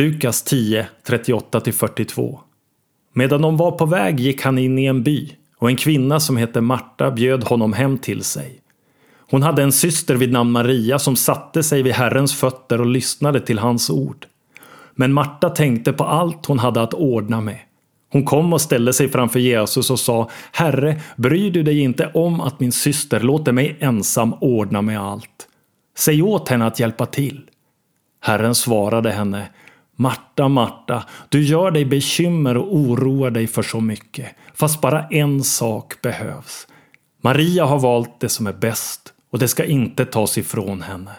Lukas 10, 38-42. Medan de var på väg gick han in i en by och en kvinna som hette Marta bjöd honom hem till sig. Hon hade en syster vid namn Maria som satte sig vid Herrens fötter och lyssnade till hans ord. Men Marta tänkte på allt hon hade att ordna med. Hon kom och ställde sig framför Jesus och sa Herre, bryr du dig inte om att min syster låter mig ensam ordna med allt? Säg åt henne att hjälpa till. Herren svarade henne Marta, Marta, du gör dig bekymmer och oroar dig för så mycket, fast bara en sak behövs. Maria har valt det som är bäst och det ska inte tas ifrån henne.